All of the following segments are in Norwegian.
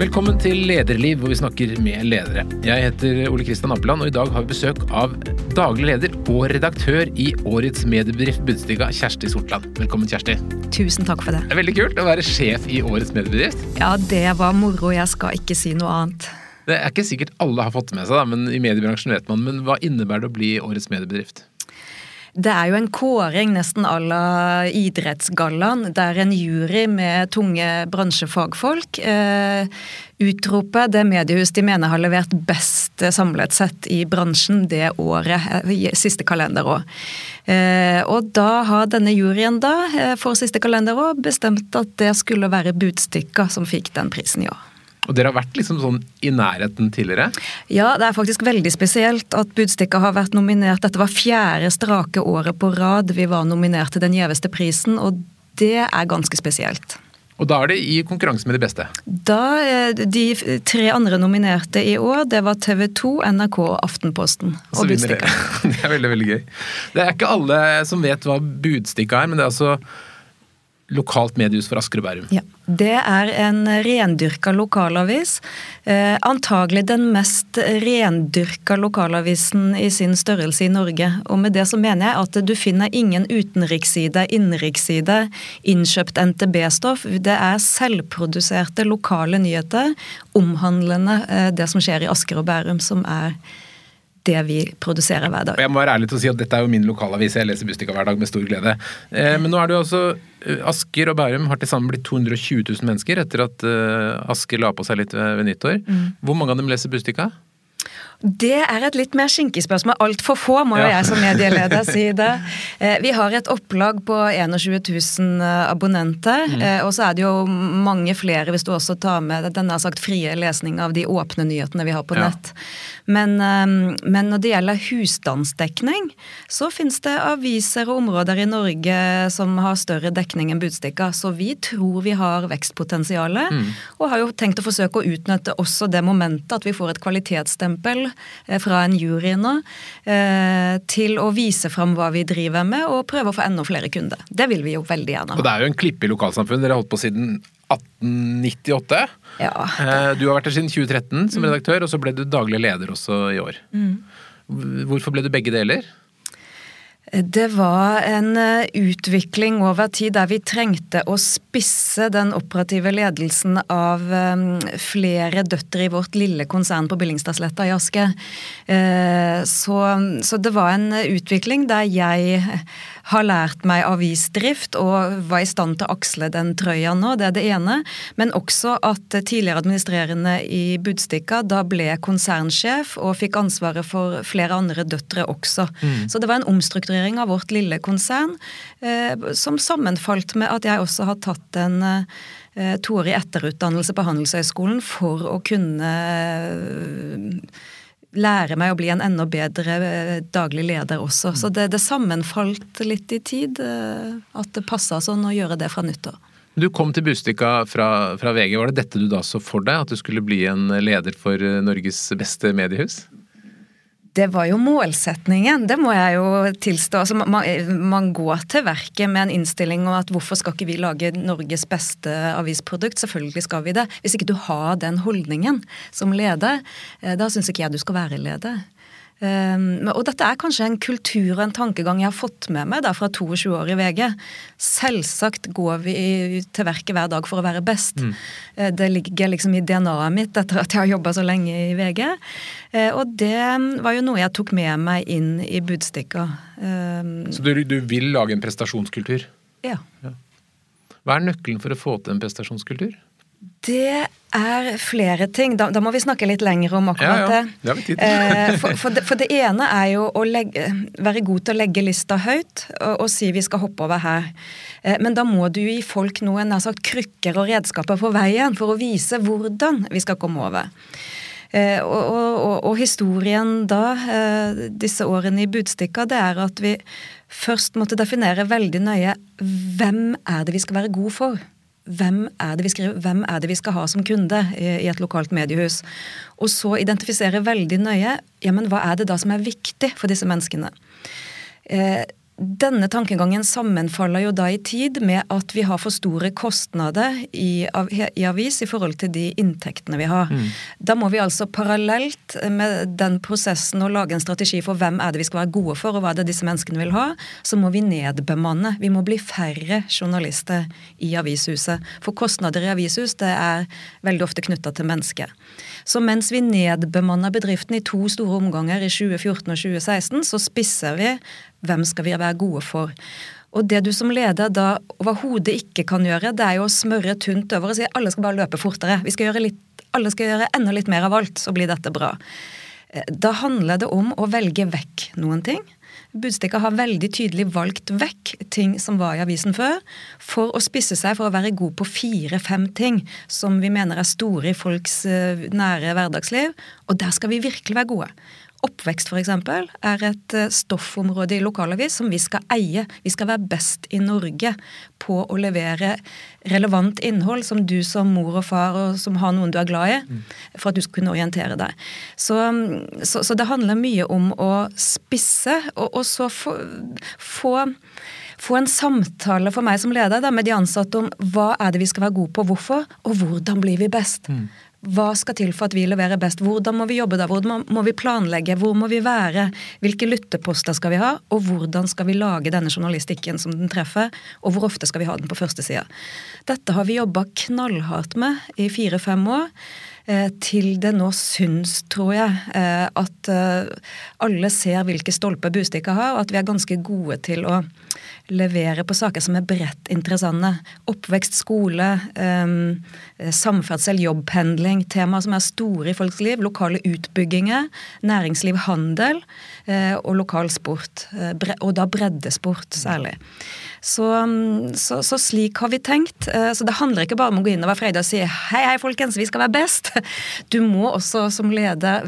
Velkommen til Lederliv, hvor vi snakker med ledere. Jeg heter Ole Kristian Appeland, og i dag har vi besøk av daglig leder og redaktør i årets mediebedrift Budstikka, Kjersti Sortland. Velkommen, Kjersti. Tusen takk for det. Det er veldig kult å være sjef i årets mediebedrift. Ja, det var moro. Jeg skal ikke si noe annet. Det er ikke sikkert alle har fått det med seg, da, men i mediebransjen vet man. Men hva innebærer det å bli årets mediebedrift? Det er jo en kåring nesten à la Idrettsgallaen, der en jury med tunge bransjefagfolk eh, utroper det mediehus de mener har levert best samlet sett i bransjen det året, eh, siste kalenderår. Eh, og da har denne juryen da, eh, for siste kalenderår bestemt at det skulle være Budstikka som fikk den prisen i år. Og dere har vært liksom sånn i nærheten tidligere? Ja, det er faktisk veldig spesielt at Budstikka har vært nominert. Dette var fjerde strake året på rad vi var nominert til den gjeveste prisen, og det er ganske spesielt. Og da er det i konkurranse med de beste? Da, eh, De tre andre nominerte i år, det var TV 2, NRK og Aftenposten. Og Budstikka. Det er veldig, veldig gøy. Det er ikke alle som vet hva Budstikka er, men det er altså lokalt mediehus for Asker og Bærum. Ja, Det er en rendyrka lokalavis. Eh, antagelig den mest rendyrka lokalavisen i sin størrelse i Norge. Og med det så mener jeg at du finner ingen utenriksside, innenriksside, innkjøpt NTB-stoff. Det er selvproduserte lokale nyheter omhandlende eh, det som skjer i Asker og Bærum, som er det vi produserer hver dag. Jeg må være ærlig til å si at Dette er jo min lokalavis, jeg leser Bustika hver dag med stor glede. Eh, men nå er det jo altså eh, Asker og Bærum har til sammen blitt 220 000 mennesker etter at uh, Asker la på seg litt ved, nyttår. Mm. Hvor mange av dem leser Bustika? Det er et litt mer skinkig spørsmål. Altfor få, må jo ja. jeg som medieleder si det. Eh, vi har et opplag på 21 000 abonnenter, mm. Eh, og så er det jo mange flere hvis du også tar med denne sagt frie lesning av de åpne nyhetene vi har på nett. Men, ehm, men, når det gjelder husstandsdekning, så finnes det aviser og områder i Norge som har større dekning enn Budstikka, så vi tror vi har vekstpotensialet, mm. og har jo tenkt å forsøke å utnytte også det momentet at vi får et kvalitetsstempel Eh, fra en jury nå eh, til å vise fram hva vi driver med, og prøve å få enda flere kunder. Det vil vi jo veldig gjerne ha. Og det er jo en klippe i lokalsamfunnet. Dere har holdt på siden 1898. Ja. Eh, du har vært der siden 2013 som mm. redaktør, og så ble du daglig leder også i år. Mm. Hvorfor ble du begge deler? Det var en eh, utvikling over tid der vi trengte å spisse den operative ledelsen av eh, flere døtre i vårt lille konsern på Billingstadsletta i Aske. Så, så det var en utvikling der jeg har lært meg avisdrift og var i stand til å aksle den trøya nå, det er det ene. Men også at tidligere administrerende i Budstikka da ble konsernsjef og fikk ansvaret for flere andre døtre også. Mm. Så det var en omstrukturering av vårt lille konsern eh, som sammenfalt med at jeg også har tatt en eh, toårig etterutdannelse på Handelshøyskolen for å kunne eh, lære meg å bli en enda bedre eh, daglig leder også. Så det, det sammenfalt litt i tid eh, at det passa sånn å gjøre det fra nyttår. Du kom til Bustika fra, fra, VG. Var det dette du da så for deg? At du skulle bli en leder for eh, Norges beste mediehus? Det var jo målsetningen, det må jeg jo tilstå. Altså, man, man, går til verket med en innstilling om at hvorfor skal ikke vi lage Norges beste avisprodukt? Selvfølgelig skal vi det. Hvis ikke du har den holdningen som leder, eh, da syns ikke jeg du skal være leder. Um, og dette er kanskje en kultur og en tankegang jeg har fått med meg da fra 22 år i VG. Selvsagt går vi til verket hver dag for å være best. Mm. Uh, det ligger liksom i DNA-et mitt etter at jeg har jobba så lenge i VG. Uh, og det var jo noe jeg tok med meg inn i Budstikka. Um, så du, du, vil lage en prestasjonskultur? Ja. ja. Hva er nøkkelen for å få til en prestasjonskultur? Det er flere ting. Da, da, må vi snakke litt lenger om akkurat. Ja, ja. det eh, for, for, det, for, det, ene er jo å legge, være god til å legge lista høyt og, og si vi skal hoppe over her. Eh, men da må du gi folk noen nær sagt, krykker og redskaper på veien for å vise hvordan vi skal komme over. Eh, og, og, og, historien da, eh, disse årene i Budstikka, det er at vi først måtte definere veldig nøye hvem er det vi skal være god for hvem er det vi skriver, hvem er det vi skal ha som kunde i et lokalt mediehus. Og så identifisere veldig nøye ja, men hva er det da som er viktig for disse menneskene. Denne tankegangen sammenfaller jo da i tid med at vi har for store kostnader i, i avis i forhold til de inntektene vi har. Mm. Da må vi altså parallelt med den prosessen å lage en strategi for hvem er det vi skal være gode for, og hva er det disse menneskene vil ha, så må vi nedbemanne. Vi må bli færre journalister i avishuset. For kostnader i avishus det er veldig ofte knytta til mennesket. Så mens vi nedbemanner bedriften i to store omganger i 2014 og 2016, så spisser vi hvem skal vi være gode for? Og det du som leder da overhodet ikke kan gjøre, det er jo å smøre tynt over og si alle skal bare løpe fortere. Skal litt, alle skal gjøre enda litt mer av alt, så blir dette bra. Eh, da handler det om å velge vekk noen ting. Budstikka har veldig tydelig valgt vekk ting som var i avisen før, for å spisse seg for å være god på fire-fem ting som vi mener er store i folks eh, nære hverdagsliv. Og der skal vi virkelig være gode. Oppvekst f.eks. er et eh, stoffområde i lokalavis som vi skal eie. Vi skal være best i Norge på å levere relevant innhold som du som mor og far og som har noen du er glad i, for at du skal kunne orientere deg. Så, så, så det handler mye om å spisse, og, og så få, få få en samtale for meg som leder da, med de ansatte om hva er det vi skal være gode på, hvorfor, og hvordan blir vi best. Mm. Hva skal til for at vi leverer best? Hvordan må vi jobbe da? Hvordan må vi planlegge? Hvor må vi være? Hvilke lytteposter skal vi ha? Og hvordan skal vi lage denne journalistikken som den treffer? Og hvor ofte skal vi ha den på førstesida? Dette har vi jobba knallhardt med i fire-fem år. Eh, til det nå syns, tror jeg, eh, at eh, alle ser hvilke stolper Bustika har, og at vi er ganske gode til å levere på saker som er bredt interessante. Oppvekst, skole, samferdsel, jobbpendling. Temaer som er store i folks liv. Lokale utbygginger. Næringsliv, handel og lokal sport. Og da breddesport særlig. Så, um, så, så, slik har vi tenkt. Så det handler ikke bare om å gå inn og være freidig og si hei, hei, folkens, vi skal være best. Du må også som leder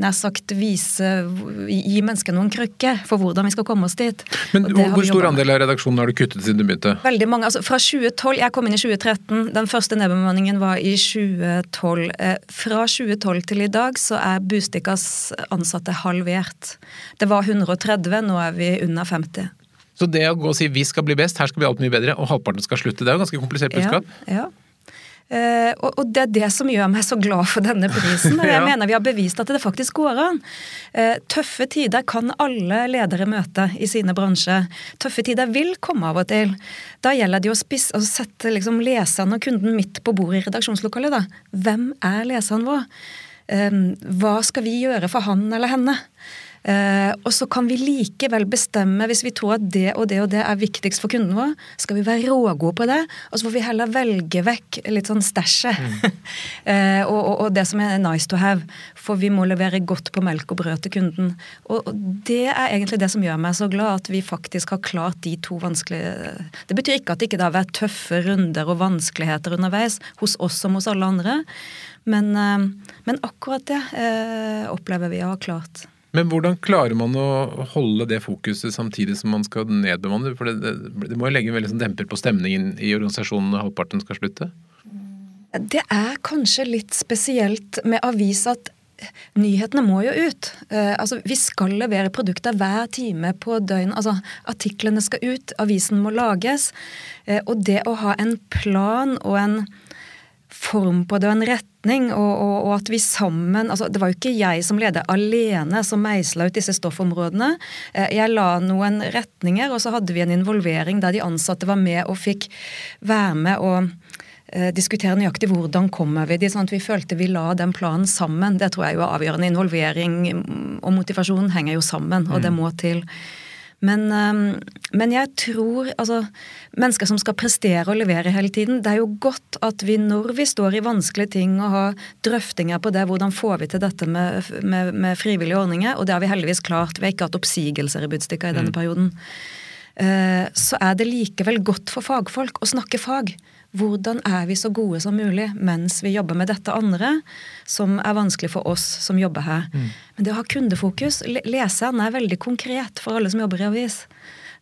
nær sagt vise Gi mennesket noen krykker for hvordan vi skal komme oss dit. Men Hvor stor andel av redaksjonen har du kuttet siden du begynte? Veldig mange. altså Fra 2012, Jeg kom inn i 2013. Den første nedbemanningen var i 2012. Eh, fra 2012 til i dag så er Bustikas ansatte halvert. Det var 130, nå er vi under 50. Så det å gå og si vi skal bli best, her skal vi alt mye bedre, og halvparten skal slutte, det er jo ganske komplisert budskap? Ja, ja. Uh, og, det er det som gjør meg så glad for denne prisen. og Jeg ja. mener vi har bevist at det faktisk går an. Uh, tøffe tider kan alle ledere møte i sine bransjer. Tøffe tider vil komme av og til. Da gjelder det å, spisse, å sette liksom leseren og kunden midt på bordet i redaksjonslokalet. Da. Hvem er leseren vår? Uh, hva skal vi gjøre for han eller henne? Eh, og så kan vi likevel bestemme, hvis vi tror at det og det og det er viktigst for kunden vår, skal vi være rågode på det, og så får vi heller velge vekk litt sånn stæsjet. Mm. eh, og, og, og, det som er nice to have. For vi må levere godt på melk og brød til kunden. Og, og det er egentlig det som gjør meg så glad, at vi faktisk har klart de to vanskelige Det betyr ikke at det ikke har vært tøffe runder og vanskeligheter underveis, hos oss som hos alle andre. Men, eh, men akkurat det eh, opplever vi å ha klart. Men hvordan klarer man å holde det fokuset samtidig som man skal nedbemanne? For det, det, det må jo legge en veldig sånn demper på stemningen i organisasjonen når halvparten skal slutte? Det er kanskje litt spesielt med avis at nyhetene må jo ut. Uh, altså, vi skal levere produkter hver time på døgnet. Altså, artiklene skal ut, avisen må lages. Uh, og det å ha en plan og en form på det og en retning, og, og, og, at vi sammen altså Det var jo ikke jeg som leder alene som meisla ut disse stoffområdene. Eh, jeg la noen retninger, og så hadde vi en involvering der de ansatte var med og fikk være med og eh, diskutere nøyaktig hvordan kommer vi dit, sånn at vi følte vi la den planen sammen. Det tror jeg jo er avgjørende. Involvering og motivasjon henger jo sammen, og det mm. må til. Men, ehm, men, jeg tror altså Mennesker som skal prestere og levere hele tiden, det er jo godt at vi når vi står i vanskelige ting og har drøftinger på det, hvordan får vi til dette med, med, med frivillige ordninger, og det har vi heldigvis klart. Vi har ikke hatt oppsigelser i Budstikka i denne mm. perioden. Eh, så er det likevel godt for fagfolk å snakke fag. Hvordan er vi så gode som mulig mens vi jobber med dette andre, som er vanskelig for oss som jobber her. Mm. Men det å ha kundefokus Leseren er veldig konkret for alle som jobber i avis.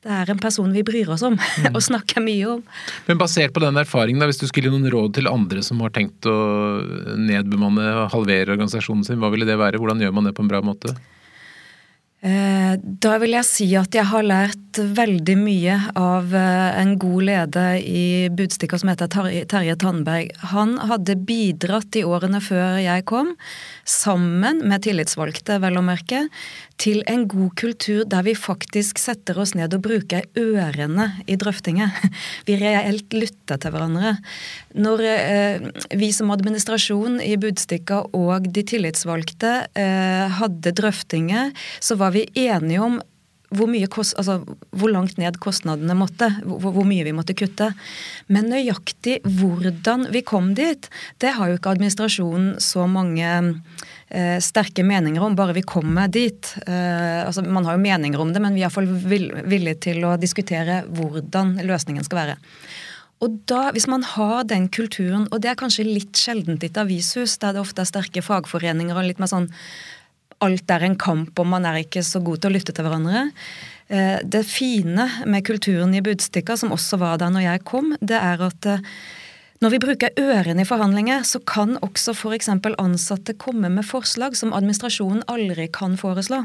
Det er en person vi bryr oss om mm. og snakker mye om. Men basert på den erfaringen, da, hvis du skulle gi noen råd til andre som har tenkt å nedbemanne og halvere organisasjonen sin, hva ville det være? Hvordan gjør man det på en bra måte? Eh, da vil jeg si at jeg har lært veldig mye av eh, en god leder i Budstikka som heter Terje Tandberg. Han hadde bidratt i årene før jeg kom, sammen med tillitsvalgte, vel å merke, til en god kultur der vi faktisk setter oss ned og bruker ørene i drøftinger. Vi reelt lytter til hverandre. Når eh, vi som administrasjon i Budstikka og de tillitsvalgte hadde drøftinger, så var vi enige om hvor, kost, altså, hvor, langt ned kostnadene måtte, hvor, hvor, mye vi måtte kutte. Men nøyaktig hvordan vi kom dit, det har jo ikke administrasjonen så mange eh, sterke meninger om, bare vi kommer dit. Eh, altså, man har jo meninger om det, men vi er iallfall villige til å diskutere hvordan løsningen skal være. Og da, Hvis man har den kulturen, og det er kanskje litt sjeldent i et avishus, der det ofte er sterke fagforeninger og litt mer sånn alt er en kamp, og man er ikke så god til å lytte til hverandre. Eh, det fine med kulturen i Budstikka, som også var der når jeg kom, det er at eh, når vi bruker ørene i forhandlinger, så kan også f.eks. ansatte komme med forslag som administrasjonen aldri kan foreslå.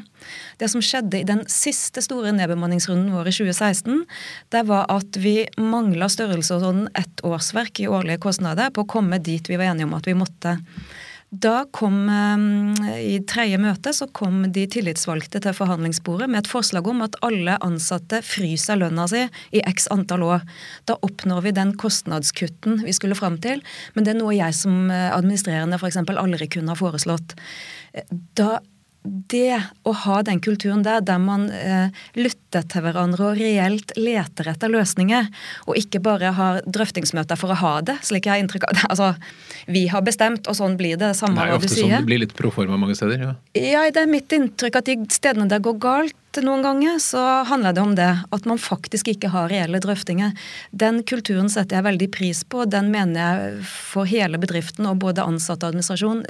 Det som skjedde i den siste store nedbemanningsrunden vår i 2016, det var at vi mangla størrelsesorden ett årsverk i årlige kostnader på å komme dit vi var enige om at vi måtte. Da kom, eh, I tredje møte så kom de tillitsvalgte til forhandlingsbordet med et forslag om at alle ansatte fryser lønna si i x antall år. Da oppnår vi den kostnadskutten vi skulle fram til, men det er noe jeg som administrerende administrerende f.eks. aldri kunne ha foreslått. Eh, da det å ha den kulturen der, der man eh, lytter til hverandre og reelt leter etter løsninger, og ikke bare har drøftingsmøter for å ha det, slik jeg har inntrykk av Altså, vi har bestemt, og sånn blir det. Samme hva du sier. Det er ofte sånn det blir litt proforma mange steder. Ja. ja, det er mitt inntrykk at de stedene der går galt, noen ganger så handler det om det. At man faktisk ikke har reelle drøftinger. Den kulturen setter jeg veldig pris på. Den mener jeg for hele bedriften og både ansatte og administrasjon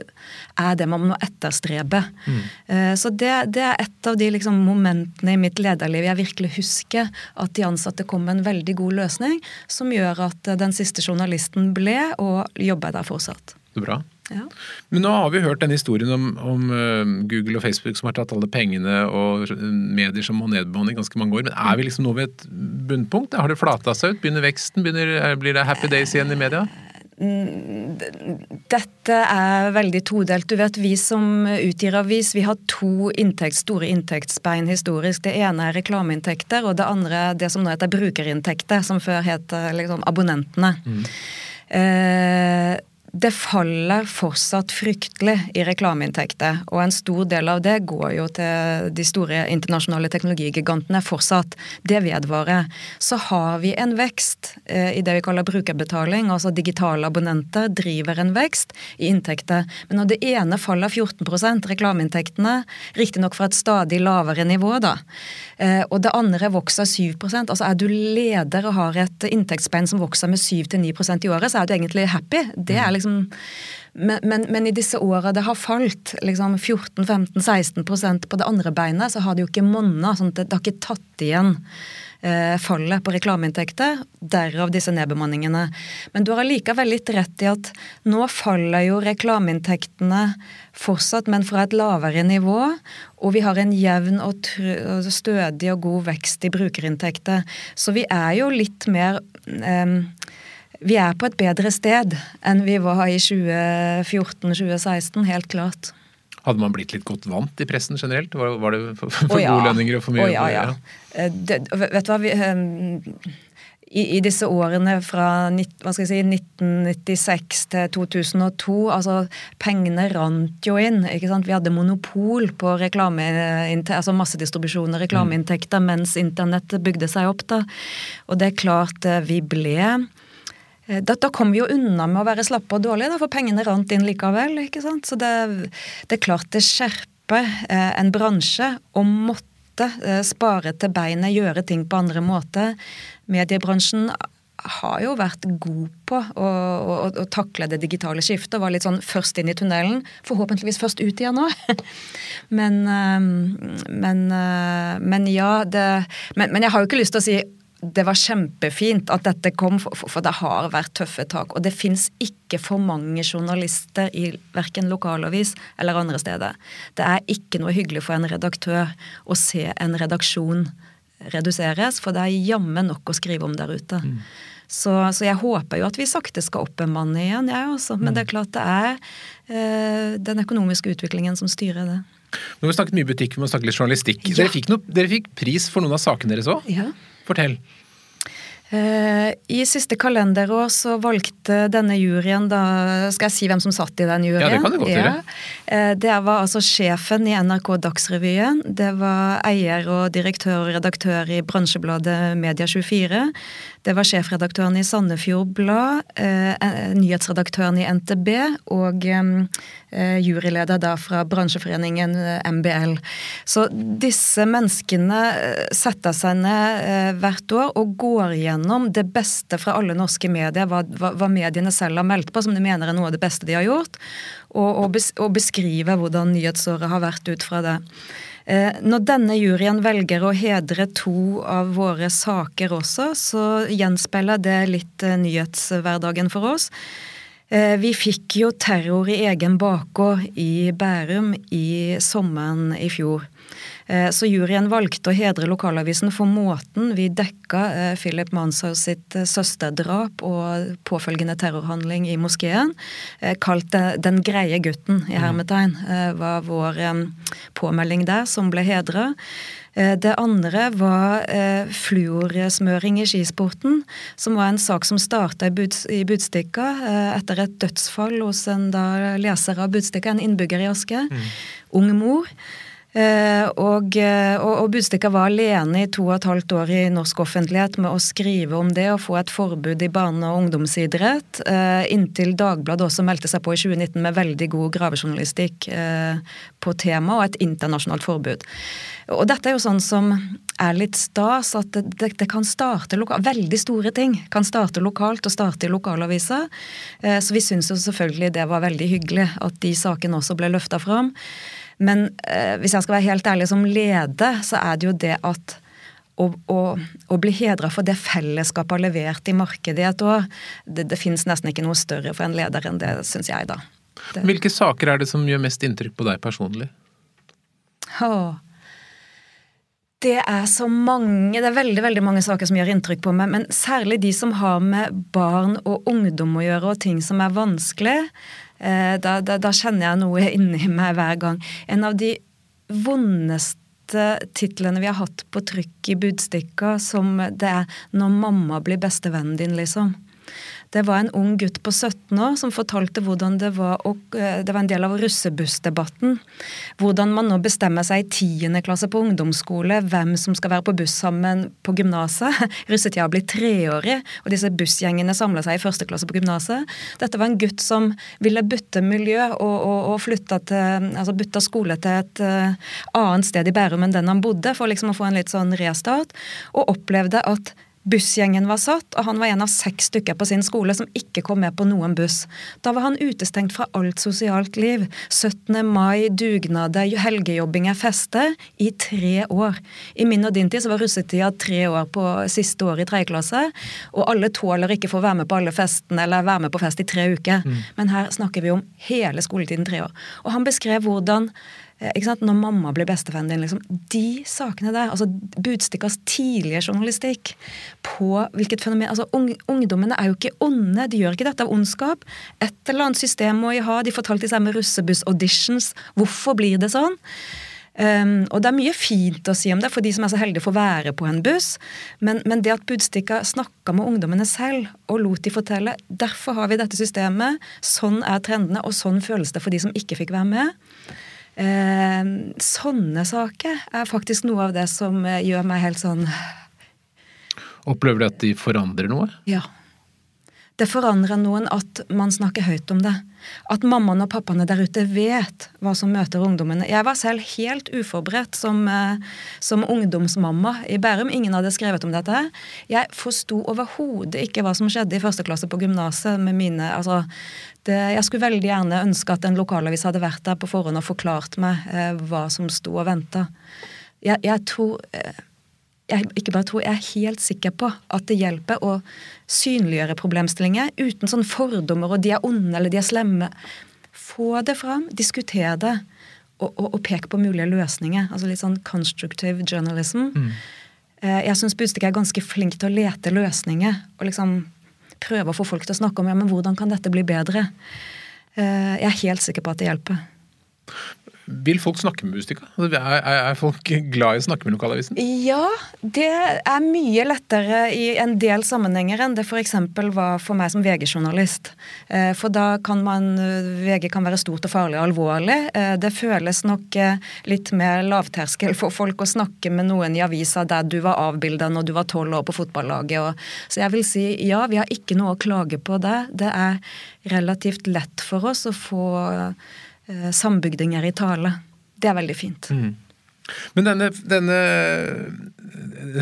er det man må etterstrebe. Mm. Eh, så det, det, er et av de liksom, momentene i mitt lederliv jeg virkelig husker. At de ansatte kom med en veldig god løsning som gjør at den siste journalisten ble og jobber der fortsatt. Det er bra. Ja. Men nå har vi hørt denne historien om, om, eh, Google og Facebook som har tatt alle pengene, og medier som må nedbemanne i ganske mange år. Men er vi liksom nå ved et bunnpunkt? Har det flata seg ut? Begynner veksten? Begynner, eh, blir det happy days igjen i media? Dette er veldig todelt. Du vet, Vi som utgir avis, vi har to inntekts, store inntektsbein historisk. Det ene er reklameinntekter, og det andre er det som nå heter brukerinntekter, som før het liksom, abonnentene. Mm. Eh, det faller fortsatt fryktelig i reklameinntekter, og en stor del av det går jo til de store internasjonale teknologigigantene fortsatt. Det vedvarer. Så har vi en vekst eh, i det vi kaller brukerbetaling, altså digitale abonnenter driver en vekst i inntekter. Men når det ene faller 14% reklameinntektene, riktignok fra et stadig lavere nivå, da, eh, og det andre vokser 7% altså er du leder og har et inntektsspenn som vokser med 7-9% i året, så er du egentlig happy. Det er liksom liksom men, men, men, i disse åra det har falt liksom 14-15-16% på det andre beinet, så har det jo ikke monna. Sånn det, det har ikke tatt igjen eh, fallet på reklameinntekter. Derav disse nedbemanningene. Men du har allikevel litt rett i at nå faller jo reklameinntektene fortsatt, men fra et lavere nivå. Og vi har en jevn og stødig og god vekst i brukerinntekter. Så vi er jo litt mer eh, vi er på et bedre sted enn vi var i 2014-2016, helt klart. Hadde man blitt litt godt vant i pressen generelt? Var, var det for, for oh, ja. gode lønninger og for mye? Oh, ja, ja. Eh, det, vet du hva, vi, um, i, i, disse årene fra si, 1996 til 2002 altså Pengene rant jo inn. ikke sant? Vi hadde monopol på reklame, altså massedistribusjon og reklameinntekter mm. mens internettet bygde seg opp. da. Og det er klart eh, vi ble Eh, da, da kom vi jo unna med å være slappe og dårlige, da, for pengene rant inn likevel. ikke sant? Så det, det er klart det skjerper eh, en bransje å måtte eh, spare til beinet, gjøre ting på andre måter. Mediebransjen har jo vært god på å, å, å, takle det digitale skiftet. Var litt sånn først inn i tunnelen, forhåpentligvis først ut igjen nå. men, eh, men, eh, men, ja, det men, men jeg har jo ikke lyst til å si det var kjempefint at dette kom, for det har vært tøffe tak. Og det fins ikke for mange journalister i verken lokalavis eller andre steder. Det er ikke noe hyggelig for en redaktør å se en redaksjon reduseres, for det er jammen nok å skrive om der ute. Mm. Så, så, jeg håper jo at vi sakte skal oppbemanne igjen, jeg også. Men mm. det er klart det er eh, den økonomiske utviklingen som styrer det. Nå har vi snakket mye butikk, vi må snakke litt journalistikk. Ja. Dere, fikk noe, dere, fikk pris for noen av sakene deres òg? Ja. Fortell. Eh, I siste kalenderår så valgte denne juryen da Skal jeg si hvem som satt i den juryen? Ja, Det kan du godt gjøre. Ja. Eh, det var altså sjefen i NRK Dagsrevyen. Det var eier og direktør og redaktør i bransjebladet Media24. Det var sjefredaktøren i Sandefjord Blad, eh, nyhetsredaktøren i NTB og juryleder da fra bransjeforeningen MBL. Så disse menneskene setter seg ned hvert år og går gjennom det beste fra alle norske medier, hva, hva, hva, mediene selv har meldt på, som de mener er noe av det beste de har gjort, og, og, bes, og beskrive hvordan nyhetsåret har vært ut fra det. Eh, når denne juryen velger å hedre to av våre saker også, så gjenspeiler det litt eh, nyhetshverdagen for oss. Eh, vi fikk jo terror i egen bakgård i Bærum i sommeren i fjor. Eh, så juryen valgte å hedre lokalavisen for måten vi dekka eh, Philip Manshaus sitt eh, søsterdrap og påfølgende terrorhandling i moskeen. Kalt 'Den greie gutten' i mm. hermetegn, var vår påmelding der, som ble hedra. Det andre var fluorsmøring i skisporten, som var en sak som starta i Budstikka etter et dødsfall hos en da leser av Budstikka, en innbygger i Aske. Mm. Ung mor. Eh, og, eh, og, og Budstikka var alene i to og et halvt år i norsk offentlighet med å skrive om det og få et forbud i barne- og ungdomsidrett, eh, inntil Dagbladet også meldte seg på i 2019 med veldig god gravejournalistikk på temaet og et internasjonalt forbud. Og dette er jo sånn som er litt stas, at det, det, kan starte lokalt. Veldig store ting kan starte lokalt og starte i lokalaviser. Så vi syns jo selvfølgelig det var veldig hyggelig at de sakene også ble løfta fram. Men eh, hvis jeg skal være helt ærlig som leder, så er det jo det at å, å, å bli hedra for det fellesskapet har levert i markedet i et år, det, det finnes nesten ikke noe større for en leder enn det, syns jeg, da. Det. Hvilke saker er det som gjør mest inntrykk på deg personlig? Åh. Det er så mange, det er veldig veldig mange saker som gjør inntrykk på meg, men særlig de som har med barn og ungdom å gjøre, og ting som er vanskelig. Eh, da, da, da, kjenner jeg noe inni meg hver gang. En av de vondeste titlene vi har hatt på trykk i Budstikka, som det er 'Når mamma blir bestevennen din', liksom. Det var en ung gutt på 17 år som fortalte hvordan det var å, eh, Det var en del av russebussdebatten. Hvordan man nå bestemmer seg i tiende klasse på ungdomsskole hvem som skal være på buss sammen på gymnaset. Russetida blir treårig, og disse bussgjengene samla seg i første klasse på gymnaset. Dette var en gutt som ville bytte miljø og, og, og flytta altså skole til et uh, annet sted i Bærum enn den han bodde, for liksom å få en litt sånn restart, og opplevde at Bussgjengen var satt, og han var en av seks stykker på sin skole som ikke kom med på noen buss. Da var han utestengt fra alt sosialt liv. 17. mai, dugnader, helgejobbinger, fester i tre år. I min og din tid så var russetida tre år på siste år i tredje klasse, og alle tåler ikke få være med på alle festene eller være med på fest i tre uker. Mm. Men her snakker vi om hele skoletiden tre år. Og han beskrev hvordan? Når mamma blir bestevennen din, liksom. De sakene der. altså Budstikkas tidlige journalistikk på hvilket fenomen altså Ungdommene er jo ikke onde, de gjør ikke dette av ondskap. Et eller annet system må de ha. De fortalte seg med russebuss-auditions. Hvorfor blir det sånn? Um, og det er mye fint å si om det for de som er så heldige å være på en buss, men, men det at Budstikka snakka med ungdommene selv og lot de fortelle Derfor har vi dette systemet, sånn er trendene, og sånn føles det for de som ikke fikk være med. Eh, sånne saker er faktisk noe av det som eh, gjør meg helt sånn Opplever du at de forandrer noe? Ja. Det forandrer noen at man snakker høyt om det. At mammaene og pappaene der ute vet hva som møter ungdommene. Jeg var selv helt uforberedt som, eh, som ungdomsmamma i Bærum. Ingen hadde skrevet om dette. Jeg forsto overhodet ikke hva som skjedde i første klasse på gymnaset med mine altså, det, Jeg skulle veldig gjerne ønske at en lokalavis hadde vært der på forhånd og forklart meg eh, hva som sto og venta. Jeg, jeg tror eh, jeg ikke bare tror, jeg er helt sikker på at det hjelper å synliggjøre problemstillinger uten sånn fordommer og de er onde eller de er slemme. Få det fram, diskuter det, og, og, og pek på mulige løsninger. Altså litt sånn constructive journalism. Mm. Eh, jeg syns Budstikke er ganske flink til å lete løsninger og liksom prøve å få folk til å snakke om ja, men hvordan kan dette bli bedre. Eh, jeg er helt sikker på at det hjelper. Vil folk snakke med Bustika? Altså, er, er, folk glad i å snakke med lokalavisen? Ja, det er mye lettere i en del sammenhenger enn det f.eks. var for meg som VG-journalist. Eh, for da kan man VG kan være stort og farlig og alvorlig. Eh, det føles nok eh, litt mer lavterskel for folk å snakke med noen i avisa der du var avbilda når du var tolv år på fotballaget. Så jeg vil si ja, vi har ikke noe å klage på det. Det er relativt lett for oss å få eh, sambygdinger i tale. Det er veldig fint. Mm. Men denne, denne,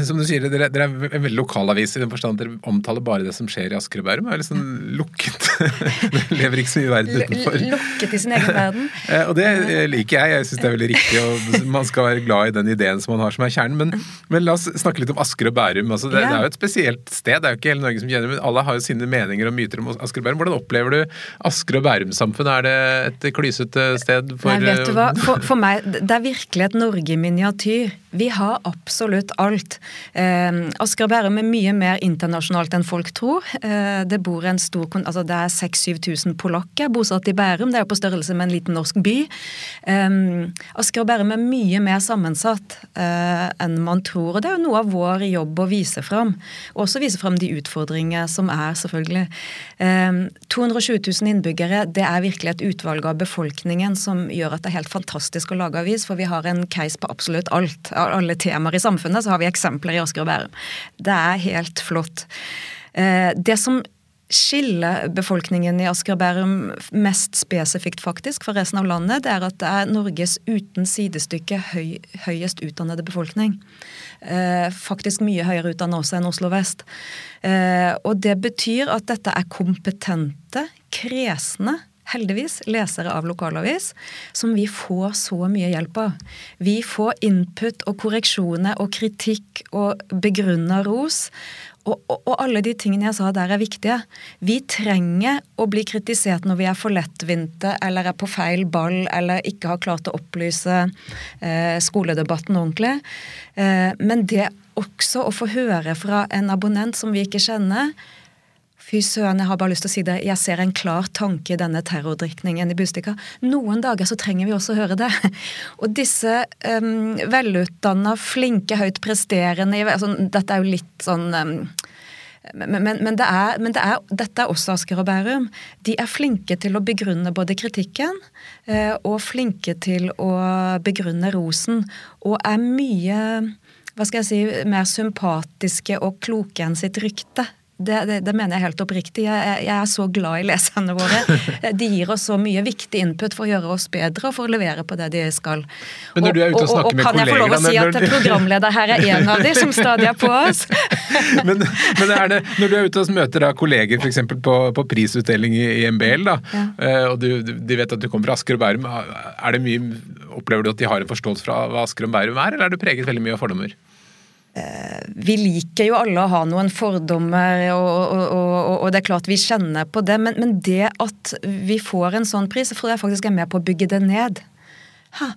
som du sier, dere, dere, er en veldig lokalavis i den forstand at dere omtaler bare det som skjer i Asker og Bærum. Er sånn lukket. Dere lever ikke så mye i verden utenfor. Lukket i sin egen verden. Eh, og det liker jeg. Jeg syns det er veldig riktig. og Man skal være glad i den ideen som man har som er kjernen. Men, men la oss snakke litt om Asker og Bærum. Altså, det, det, er jo et spesielt sted. Det er jo ikke hele Norge som kjenner men alle har jo sine meninger og myter om Asker og Bærum. Hvordan opplever du Asker og Bærum-samfunnet? Er det et klysete sted for Nei, vet du hva? For, for meg, det er virkelig et Norge i miniatyr. Vi har absolutt alt. Eh, Asker og Bærum er mye mer internasjonalt enn folk tror. Eh, det bor en stor, altså det er 6000-7000 polakker bosatt i Bærum. Det er på størrelse med en liten norsk by. Eh, Asker og Bærum er mye mer sammensatt eh, enn man tror. og Det er jo noe av vår jobb å vise fram. Og også vise fram de utfordringer som er, selvfølgelig. 220 000 innbyggere, det er virkelig et utvalg av befolkningen som gjør at det er helt fantastisk å lage avis, for vi har en case på absolutt alt. Alle temaer i samfunnet, så har vi eksempler i Asker og Bærum. Det er helt flott. Eh, det som skiller befolkningen i Asker og Bærum mest spesifikt faktisk for resten av landet, det er at det er Norges uten sidestykke høy, høyest utdannede befolkning. Eh, faktisk mye høyere utdannet også enn Oslo vest. Eh, og det betyr at dette er kompetente, kresne heldigvis, lesere av lokalavis, som vi får så mye hjelp av. Vi får input og korreksjoner og kritikk og begrunna ros. Og, og, og, alle de tingene jeg sa der er viktige. Vi trenger å bli kritisert når vi er for lettvinte eller er på feil ball eller ikke har klart å opplyse eh, skoledebatten ordentlig. Eh, men det også å få høre fra en abonnent som vi ikke kjenner, Fy søren, jeg har bare lyst til å si det. Jeg ser en klar tanke i denne terrordrikningen i Bustika. Noen dager så trenger vi også å høre det. Og disse um, velutdanna, flinke, høyt presterende altså, Dette er jo litt sånn um, men, men, men, det er, men det er, dette er også Asker og Bærum. De er flinke til å begrunne både kritikken eh, og flinke til å begrunne rosen. Og er mye hva skal jeg si, mer sympatiske og kloke enn sitt rykte. Det, det, det, mener jeg helt oppriktig. Jeg, jeg, er så glad i leserne våre. De gir oss så mye viktig input for å gjøre oss bedre og for å levere på det de skal. Men når du er ute og snakker og, og, og, med Kan jeg få lov å si at programleder her er en av de som stadig er på oss? men, men det, når du er ute og møter da kolleger f.eks. På, på prisutdeling i, i MBL, da, ja. Eh, og du, de vet at du kommer fra Asker og Bærum, er det mye, opplever du at de har en forståelse fra hva Asker og Bærum er, eller er du preget veldig mye av fordommer? Eh, vi liker jo alle å ha noen fordommer, og, og, og, og det er klart vi kjenner på det. Men, men, det at vi får en sånn pris, tror jeg faktisk er med på å bygge det ned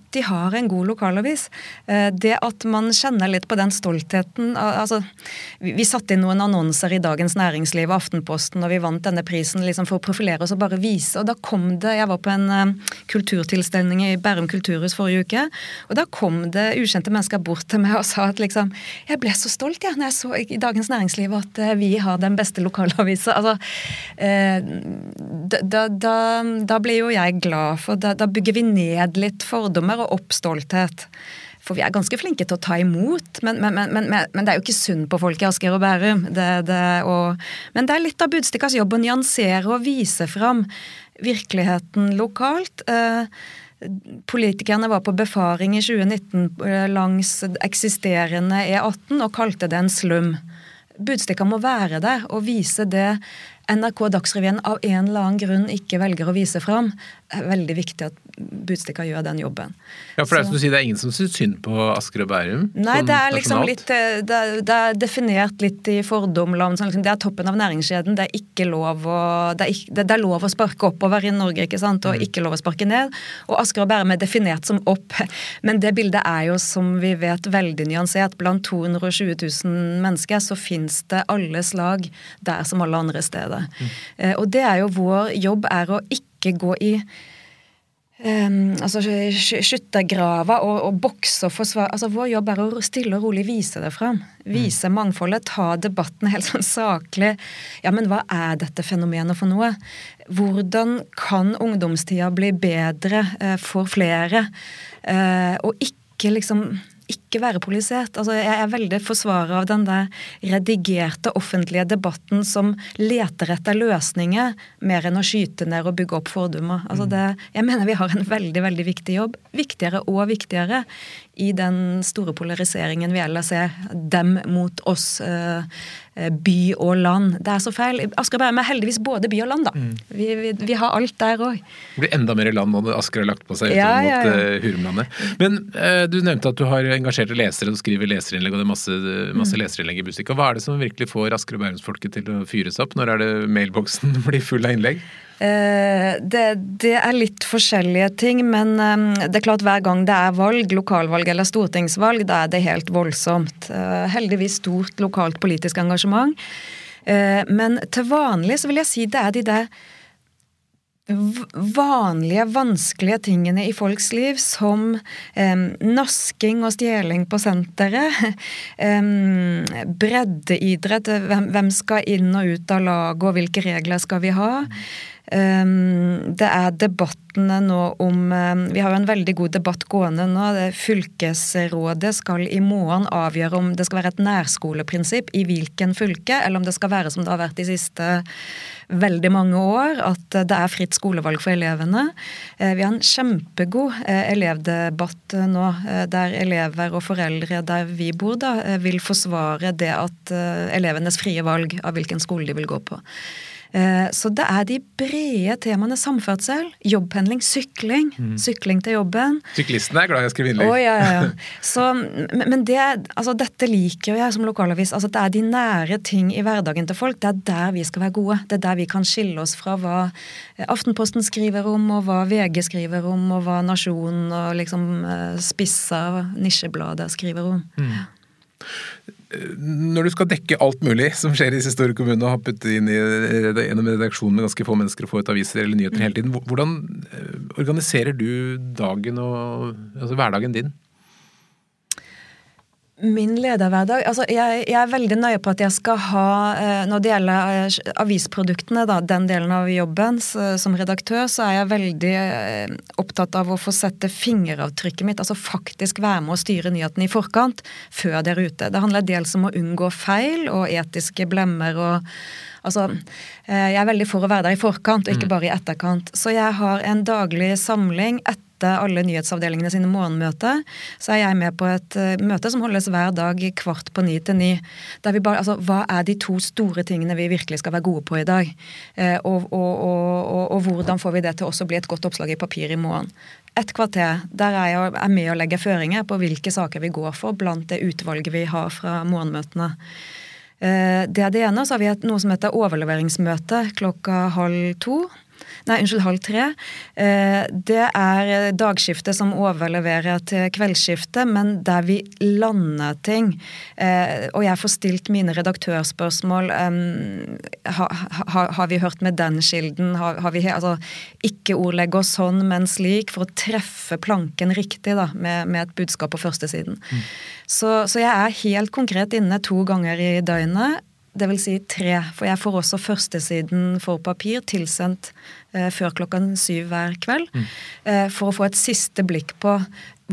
de har en god lokalavis. Eh, det at man kjenner litt på den stoltheten altså, Vi satte inn noen annonser i Dagens Næringsliv og Aftenposten og vi vant denne prisen liksom for å profilere oss og bare vise. og da kom det, Jeg var på en eh, kulturtilstelning i Bærum kulturhus forrige uke. og Da kom det ukjente mennesker bort til meg og sa at liksom Jeg ble så stolt ja, når jeg så i Dagens Næringsliv at eh, vi har den beste lokalavisa. Altså, da, da, da, blir jo jeg glad, for da, da bygger vi ned litt for fordommer og oppstolthet. For vi er ganske flinke til å ta imot, men, men, men, men det er jo ikke synd på folk i Asker og Bærum. Det, det, og, men det er litt av Budstikkas jobb å nyansere og vise fram virkeligheten lokalt. Eh, politikerne var på befaring i 2019 eh, langs eksisterende E18 og kalte det en slum. Budstikka må være der og vise det NRK Dagsrevyen av en eller annen grunn ikke velger å vise fram, er veldig viktig at Budstikka gjør den jobben. Ja, for det er som du sier, det er ingen som syns synd på Asker og Bærum? Nei, det er liksom nasjonalt? litt eh, det er, det er definert litt i fordomland. Sånn, liksom, det er toppen av næringskjeden. Det er ikke lov å det er, ikke, det, er lov å sparke oppover i Norge, ikke sant, Mm. og ikke lov å sparke ned. Og Asker og Bærum er definert som opp. Men det bildet er jo, som vi vet, veldig nyansert. Blant 220 000 mennesker så fins det alle slag der som alle andre steder. Mm. Eh, og det er jo vår jobb er å ikke gå i Um, altså Skyttergrava og, og bokse og forsvare altså Vår jobb er å stille og rolig vise det fram. Vise mangfoldet, ta debatten helt sånn saklig. Ja, men hva er dette fenomenet for noe? Hvordan kan ungdomstida bli bedre eh, for flere? Eh, og ikke liksom ikke være politisert. Altså, jeg er veldig forsvarer av den der redigerte offentlige debatten som leter etter løsninger mer enn å skyte ned og bygge opp fordommer. Altså, det, jeg mener vi har en veldig veldig viktig jobb. Viktigere og viktigere i den store polariseringen vi ellers ser. Dem mot oss. eh, eh, By og land. Det er så feil. Asker og Bærum er heldigvis både by og land, da. Vi, vi, vi har alt der òg. Det blir enda mer land når Asker har lagt på seg Ja, utover ja, mot ja. eh, Hurumlandet. Men uh, du nevnte at du har engasjerte lesere og skriver leserinnlegg, og det er masse, masse Mm. leserinnlegg i Bustika. Hva er det som virkelig får Asker og Bærumsfolket til å fyres opp? Når er det mailboksen blir full av innlegg? Eh, det, det er litt forskjellige ting, men eh, det er klart hver gang det er valg, lokalvalg eller stortingsvalg, da er det helt voldsomt. Eh, heldigvis stort lokalt politisk engasjement. Eh, men til vanlig så vil jeg si det er de der vanlige, vanskelige tingene i folks liv, som eh, nasking og stjeling på senteret, eh, breddeidrett, hvem, hvem skal inn og ut av laget, og hvilke regler skal vi ha? Em, det er debattene nå om em, Vi har jo en veldig god debatt gående nå. Fylkesrådet skal i morgen avgjøre om det skal være et nærskoleprinsipp i hvilken fylke, eller om det skal være som det har vært de siste veldig mange år, at det er fritt skolevalg for elevene. Eh, Vi har en kjempegod eh, elevdebatt eh, nå, der elever og foreldre der vi bor, da, vil forsvare det at elevenes frie valg av hvilken skole de vil gå på. Eh, Så det er de brede temaene samferdsel, jobbpendling, sykling. Sykling til jobben. Syklistene er glad i å skrive innlegg. Oh, ja, ja, ja. Så, men det, altså, dette liker jo jeg som lokalavis. Altså, det er de nære ting i hverdagen til folk. Det er der vi skal være gode. Det er der vi kan skille oss fra hva Aftenposten skriver om, og hva VG skriver om, og hva Nasjonen og liksom eh, spissa nisjeblader skriver om. Når du skal dekke alt mulig som skjer i disse store kommunene, og har puttet inn i, gjennom redaksjonen med ganske få mennesker og få ut aviser eller nyheter hele tiden, hvordan eh, organiserer du dagen og altså hverdagen din? Min lederhverdag altså jeg, jeg er veldig nøye på at jeg skal ha eh, Når det gjelder eh, avisproduktene, da, den delen av jobben så, som redaktør, så er jeg veldig eh, opptatt av å få sette fingeravtrykket mitt, altså faktisk være med å styre nyhetene i forkant, før dere er ute. Det handler dels om å unngå feil og etiske blemmer og Altså, jeg er veldig for å være der i forkant, og ikke bare i etterkant. Så jeg har en daglig samling etter alle nyhetsavdelingene sine morgenmøter. Så er jeg med på et eh, møte som holdes hver dag kvart på ni til ni. Der vi bare, altså, hva er de to store tingene vi virkelig skal være gode på i dag? Eh, og, og, og, og hvordan får vi det til også å bli et godt oppslag i papir i morgen? Et kvarter der er jeg er med å legge føringer på hvilke saker vi går for blant det utvalget vi har fra morgenmøtene. Eh, Det er det ene. Så har vi noe som heter overleveringsmøte klokka halv to. Nei, unnskyld, halv tre. Eh, Det er dagskiftet som overleverer til kveldsskiftet, men der vi lander ting. Eh, Og jeg får stilt mine redaktørspørsmål. ha- Har vi hørt med den kilden? Har, har vi, altså, ikke ordlegge oss sånn, men slik, for å treffe planken riktig da, med, med et budskap på førstesiden. Så, så jeg er helt konkret inne to ganger i døgnet. Det vil si tre, for jeg får også førstesiden for papir tilsendt eh, før klokken syv hver kveld. Mm. Eh, for å få et siste blikk på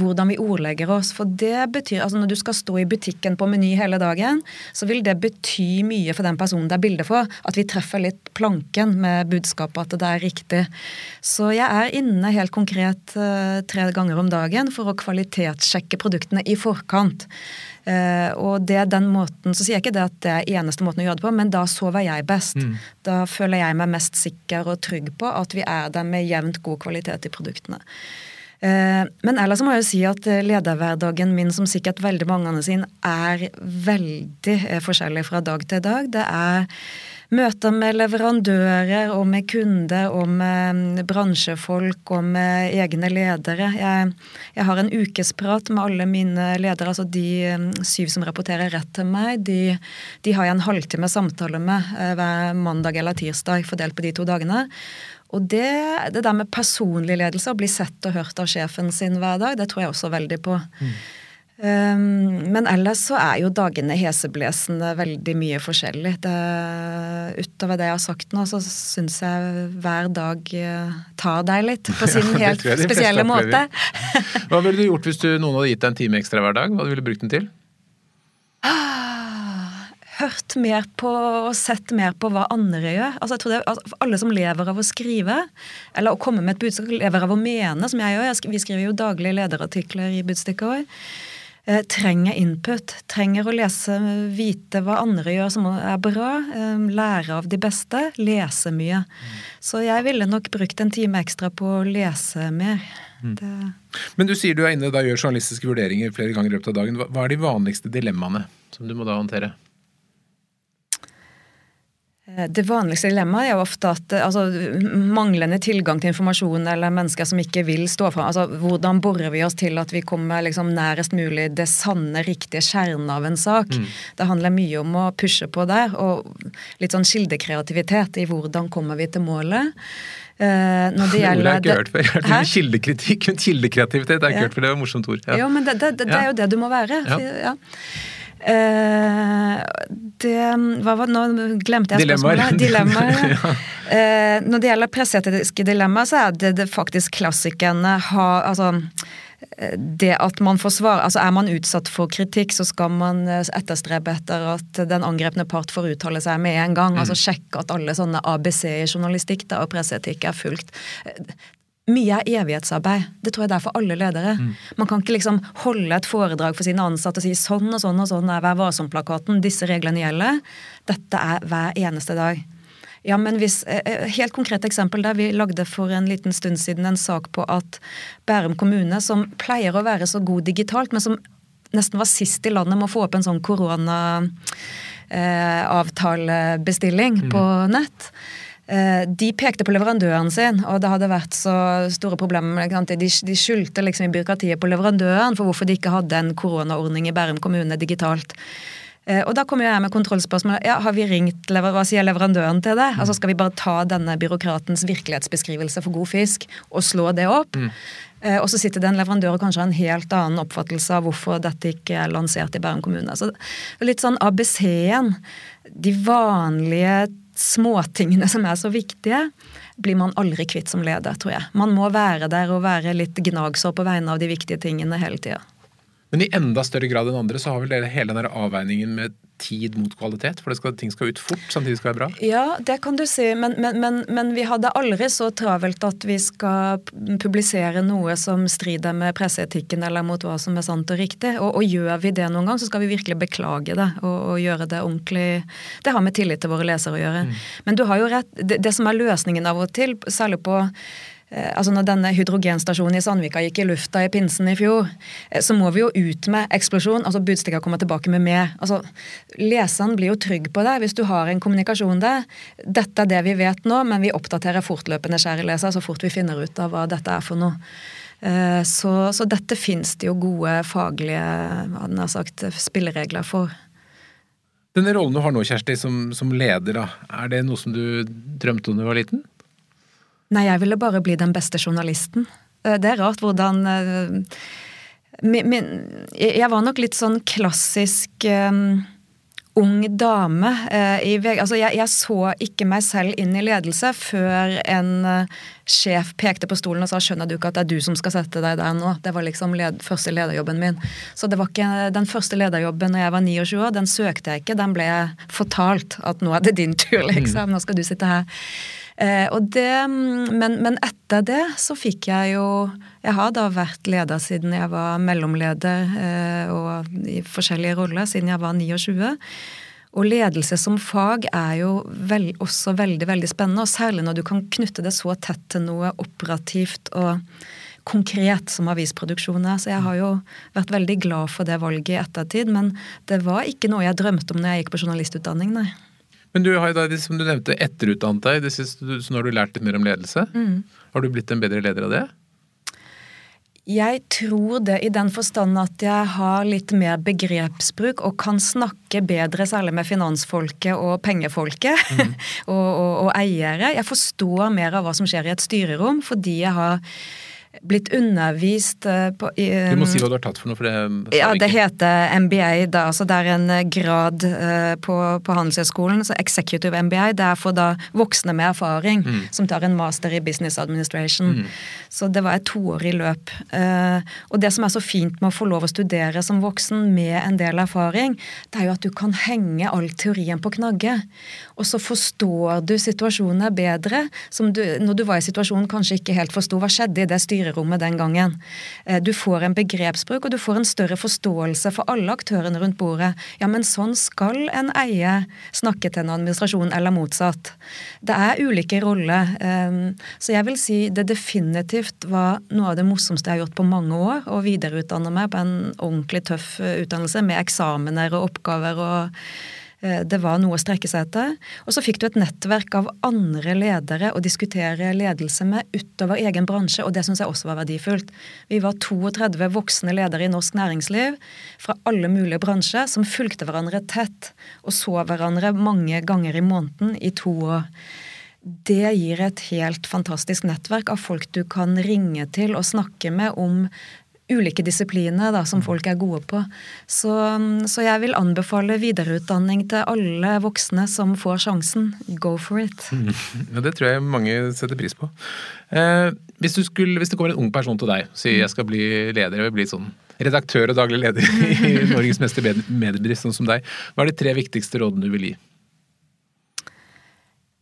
hvordan vi ordlegger oss. For det betyr, altså Når du skal stå i butikken på Meny hele dagen, så vil det bety mye for den personen det er bilde for. At vi treffer litt planken med budskapet at det er riktig. Så jeg er inne helt konkret uh, tre ganger om dagen for å kvalitetssjekke produktene i forkant. Uh, og det er den måten, Så sier jeg ikke det at det er eneste måten å gjøre det på, men da sover jeg best. Mm. Da føler jeg meg mest sikker og trygg på at vi er der med jevnt god kvalitet i produktene. Eh, men ellers må jeg jo si at eh, lederhverdagen min, som sikkert veldig mange andre sin, er veldig eh, forskjellig fra dag til dag. Det er møter med leverandører og med kunder og med bransjefolk og med egne ledere. Jeg, jeg har en ukesprat med alle mine ledere, altså de syv som rapporterer rett til meg. De, de har jeg en halvtime samtale med hver mandag eller tirsdag fordelt på de to dagene. Og det, det der med personlig ledelse, å bli sett og hørt av sjefen sin hver dag, det tror jeg også veldig på. Mm. Um, men ellers så er jo dagene heseblesende veldig mye forskjellig. Det, utover det jeg har sagt nå, så syns jeg hver dag uh, tar deg litt på sin ja, helt spesielle måte. Hva ville du gjort hvis du, noen hadde gitt deg en time ekstra hver dag? Hva ville du brukt den til? hørt mer på og sett mer på hva andre gjør. Altså jeg tror det, altså Alle som lever av å skrive, eller å komme med et budskap, lever av å mene, som jeg gjør. Vi skriver jo daglige lederartikler i Budstikker. Eh, trenger input. Trenger å lese, vite hva andre gjør som er bra. Eh, lære av de beste. Lese mye. Mm. Så jeg ville nok brukt en time ekstra på å lese mer. Mm. Det... Men du sier du er inne og gjør journalistiske vurderinger flere ganger i løpet av dagen. Hva er de vanligste dilemmaene som du må da håndtere? Eh, det vanligste dilemmaet er jo ofte at eh, altså, manglende tilgang til informasjon eller mennesker som ikke vil stå fram. Altså, hvordan borer vi oss til at vi kommer liksom, nærest mulig det sanne, riktige kjernen av en sak? Mm. Det handler mye om å pushe på der, og litt sånn kildekreativitet i hvordan kommer vi til målet. Uh, når det gjelder Ordet har jeg ikke hørt før. Jeg har Kildekritikk, men kildekreativitet har jeg ikke ja. hørt før. Det var et morsomt ord. Ja. Jo, men det, det, det, det, er jo det du må være. Ja. Eh, det hva var, Nå glemte jeg spørsmålet. Dilemmaer. ja. uh, når det gjelder presseetiske dilemmaer, så er det, det faktisk klassikerne har altså, eh, det at man får svar, altså Er man utsatt for kritikk, så skal man etterstrebe etter at den angrepne part får uttale seg med en gang. Mm. altså Sjekke at alle sånne ABC i journalistikk da, og presseetikk er fulgt mye er evighetsarbeid. Det tror jeg det er for alle ledere. Mm. Man kan ikke liksom holde et foredrag for sine ansatte og si sånn og sånn og sånn er Vær varsom-plakaten, disse reglene gjelder. Dette er hver eneste dag. Ja, men hvis, eh, eh, Helt konkret eksempel der vi lagde for en liten stund siden en sak på at Bærum kommune, som pleier å være så god digitalt, men som nesten var sist i landet med å få opp en sånn koronaavtalebestilling eh, på nett de pekte på leverandøren sin, og det hadde vært så store problemer. De, de skyldte liksom i byråkratiet på leverandøren for hvorfor de ikke hadde en koronaordning i Bærum kommune digitalt. Eh, og da kommer jeg med kontrollspørsmål. Ja, har vi ringt, Hva sier leverandøren til det? Altså Skal vi bare ta denne byråkratens virkelighetsbeskrivelse for god fisk og slå det opp? Mm. Eh, og så sitter det en leverandør og kanskje har en helt annen oppfattelse av hvorfor dette ikke er lansert i Bærum kommune. Så litt sånn ABC-en. De vanlige småtingene som er så viktige, blir man aldri kvitt som leder, tror jeg. Man må være der og være litt gnagsår på vegne av de viktige tingene hele tida. Men i enda større grad enn andre så har vel dere hele den avveiningen med tid mot kvalitet? For skal, ting skal ut fort, samtidig skal være bra? Ja, det kan du si. Men, men, men, men, vi hadde aldri så travelt at vi skal publisere noe som strider med presseetikken eller mot hva som er sant og riktig. Og, og gjør vi det noen gang, så skal vi virkelig beklage det og, og, gjøre det ordentlig. Det har med tillit til våre lesere å gjøre. Mm. Men du har jo rett. Det, det som er løsningen av og til, særlig på altså Når denne hydrogenstasjonen i Sandvika gikk i lufta i pinsen i fjor, eh, så må vi jo ut med eksplosjon. altså Budstikker kommer tilbake med mer. altså Leseren blir jo trygg på det hvis du har en kommunikasjon der. Dette er det vi vet nå, men vi oppdaterer fortløpende, kjære leser, så fort vi finner ut av hva dette er for noe. Eh, så, så dette fins det jo gode faglige hva den har sagt, spilleregler for. Denne rollen du har nå, Kjersti, som, som leder, da, er det noe som du drømte om da du var liten? Nei, jeg ville bare bli den beste journalisten. Eh, det er rart hvordan min, min, Jeg var nok litt sånn klassisk um, ung dame Uh, i Altså, jeg, jeg, så ikke meg selv inn i ledelse før en uh, sjef pekte på stolen og sa 'skjønner du ikke at det er du som skal sette deg der nå'? Det var liksom led, første lederjobben min. Så det var ikke den første lederjobben når jeg var 29 år, den søkte jeg ikke. Den ble fortalt at nå er det din tur, liksom. Nå skal du sitte her. Eh, og det, men, men, etter det så fikk jeg jo Jeg har da vært leder siden jeg var mellomleder eh, og i forskjellige roller siden jeg var 29. Og ledelse som fag er jo vel, også veldig veldig spennende, og særlig når du kan knytte det så tett til noe operativt og konkret som avisproduksjon er. Så jeg har jo vært veldig glad for det valget i ettertid, men det var ikke noe jeg drømte om når jeg gikk på journalistutdanning, nei. Men du har jo da, som du nevnte, etterutdannet deg. Siste, så nå har du lært litt mer om ledelse. Mm. Har du blitt en bedre leder av det? Jeg tror det i den forstand at jeg har litt mer begrepsbruk og kan snakke bedre, særlig med finansfolket og pengefolket mm. og, og, og, eiere. Jeg forstår mer av hva som skjer i et styrerom, fordi jeg har blitt undervist eh, på i, Du må si hva du har tatt for noe, for det Ja, det heter MBA. Da, altså det er en eh, grad uh, på, på Handelshøyskolen, så Executive MBA. Det er for da voksne med erfaring mm. som tar en master i Business Administration. Mm. Så det var et toårig løp. Uh, og det som er så fint med å få lov å studere som voksen med en del erfaring, det er jo at du kan henge all teorien på knagge. Og så forstår du situasjonen bedre, som du når du var i situasjonen kanskje ikke helt forsto hva skjedde i det styrerommet den gangen. Eh, du får en begrepsbruk, og du får en større forståelse for alle aktørene rundt bordet. Ja, men sånn skal en eie snakke til en administrasjon, eller motsatt. Det er ulike roller. Ehm, så jeg vil si det definitivt var noe av det morsomste jeg har gjort på mange år. Å videreutdanne meg på en ordentlig tøff eh, utdannelse med eksamener og oppgaver og Eh, det var noe å strekke seg etter. Og så fikk du et nettverk av andre ledere å diskutere ledelse med utover egen bransje, og det syns jeg også var verdifullt. Vi var 32 voksne ledere i norsk næringsliv fra alle mulige bransjer som fulgte hverandre tett og så hverandre mange ganger i måneden i to år. Det gir et helt fantastisk nettverk av folk du kan ringe til og snakke med om ulike disipliner da, som folk er gode på. Så, så, jeg vil anbefale videreutdanning til alle voksne som får sjansen. Go for it. Ja, Det tror jeg mange setter pris på. Eh, hvis, skulle, hvis, det kommer en ung person til deg og sier jeg skal bli leder, jeg vil bli sånn redaktør og daglig leder i Norges meste mediebedrift, sånn som deg, hva er de tre viktigste rådene du vil gi?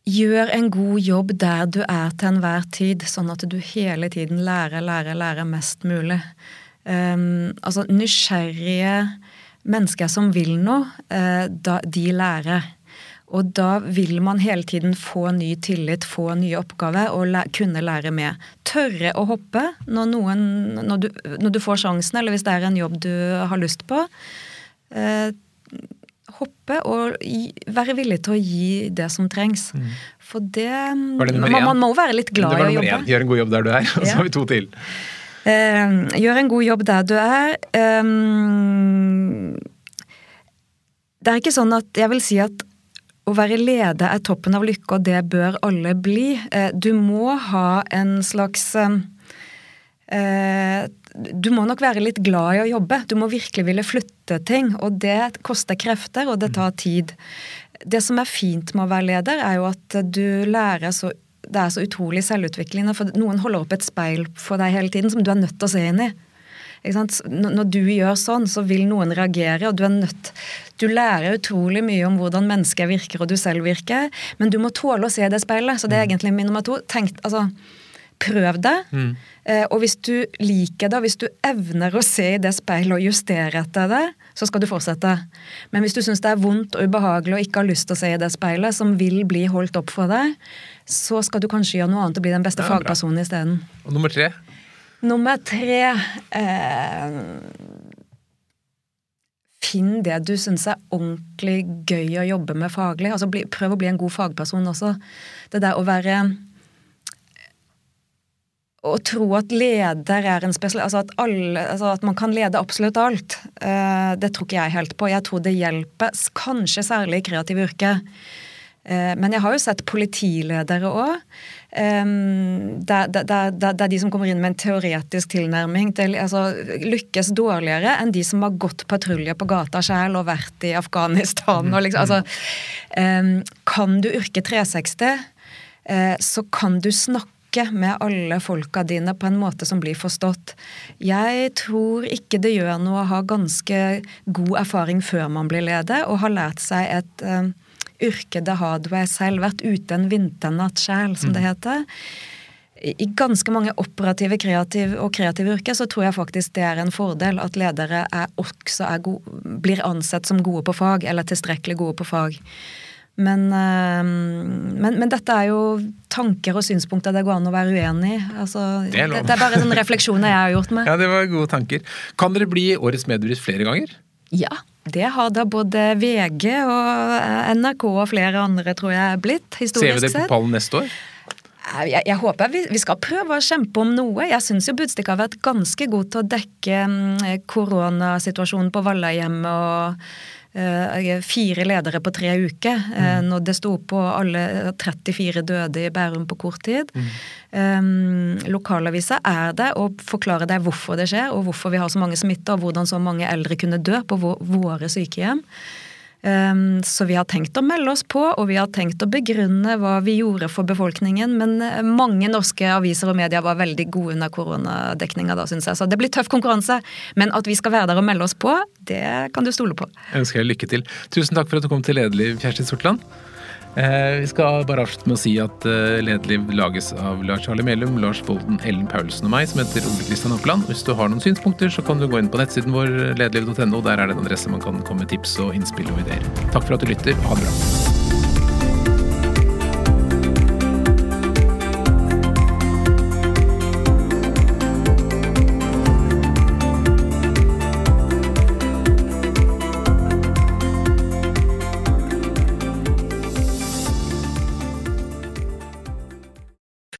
Gjør en god jobb der du er til enhver tid, sånn at du hele tiden lærer, lærer, lærer mest mulig. Um, altså nysgjerrige mennesker som vil noe, uh, da, de lærer. Og da vil man hele tiden få ny tillit, få nye oppgaver og læ kunne lære med. Tørre å hoppe når, noen, når, du, når, du, får sjansen, eller hvis det er en jobb du har lyst på. Uh, hoppe og være villig til å gi det som trengs. Mm. For det, det man, man, må være litt glad i å jobbe. Én. Gjør en god jobb der du er, og så har vi to til. Eh, gjør en god jobb der du er. Um, det er ikke sånn at jeg vil si at å være leder er toppen av lykke, og det bør alle bli. Eh, du må ha en slags eh, du må nok være litt glad i å jobbe. Du må virkelig ville flytte ting. Og det koster krefter, og det tar tid. Det som er fint med å være leder, er jo at du lærer så Det er så utrolig selvutviklende. For noen holder opp et speil for deg hele tiden som du er nødt til å se inn i. Når du gjør sånn, så vil noen reagere, og du er nødt Du lærer utrolig mye om hvordan mennesker virker, og du selv virker, men du må tåle å se det speilet. Så det er egentlig min nummer to. Tenk, altså, prøv det. Mm. Eh, og hvis du liker det, hvis du evner å se i det speilet og justere etter det, så skal du fortsette. Men hvis du syns det er vondt og ubehagelig og ikke har lyst til å se i det speilet, som vil bli holdt opp for deg, så skal du kanskje gjøre noe annet og bli den beste fagpersonen isteden. Og nummer tre? Nummer tre eh, Finn det du syns er ordentlig gøy å jobbe med faglig. Altså, bli, prøv å bli en god fagperson også. Det der å være å tro at leder er en spesial... Altså at, alle, altså at man kan lede absolutt alt, uh, det tror ikke jeg helt på. Jeg tror det hjelper, kanskje særlig i kreative yrker. Uh, men jeg har jo sett politiledere òg. Det, er de som kommer inn med en teoretisk tilnærming til altså, lykkes dårligere enn de som har gått patrulje på gata sjøl og vært i Afghanistan. Og liksom, altså, um, kan du yrke 360, uh, så kan du snakke med alle folka dine på en måte som blir forstått. Jeg tror ikke det gjør noe å ha ganske god erfaring før man blir leder, og har lært seg et uh, yrke det har du selv, vært ute en vinternatt sjæl, som det mm. heter. I ganske mange operative kreativ og kreative yrker så tror jeg faktisk det er en fordel at ledere er også er gode, blir ansett som gode på fag, eller tilstrekkelig gode på fag. Men, eh, men, men, dette er jo tanker og synspunkter det går an å være uenig i. Altså, det, er det, er bare sånne refleksjoner jeg har gjort meg. Ja, det var gode tanker. Kan dere bli Årets mediebrist flere ganger? Ja, det har da både VG og eh, NRK og flere andre, tror jeg, blitt. historisk sett. Ser vi det på pallen neste år? Jeg, jeg, håper vi, vi, skal prøve å kjempe om noe. Jeg syns jo Budstikka har vært ganske god til å dekke mm, koronasituasjonen på Vallahjemmet og fire ledere på tre uker. Mm. når det sto på alle 34 døde i Bærum på kort tid. Mm. Um, lokalavisa er det å forklare deg hvorfor det skjer, og hvorfor vi har så mange smitta, og hvordan så mange eldre kunne dø på våre sykehjem. Um, så vi har tenkt å melde oss på, og vi har tenkt å begrunne hva vi gjorde for befolkningen. Men eh, mange norske aviser og medier var veldig gode under koronadekninga da, syns jeg. Så det blir tøff konkurranse. Men at vi skal være der og melde oss på, det kan du stole på. Jeg ønsker deg lykke til. Tusen takk for at du kom til Lederliv, Kjersti Sortland. Eh, vi skal bare avslutte med å si at eh, Lederliv lages av Lars Charlie Melum, Lars Bolden, Ellen Paulsen og meg, som heter Ole Kristian Oppland. Hvis du har noen synspunkter, så kan du gå inn på nettsiden vår lederliv.no. Der er det en adresse man kan komme med tips og innspill og ideer. Takk for at du lytter. Ha det bra.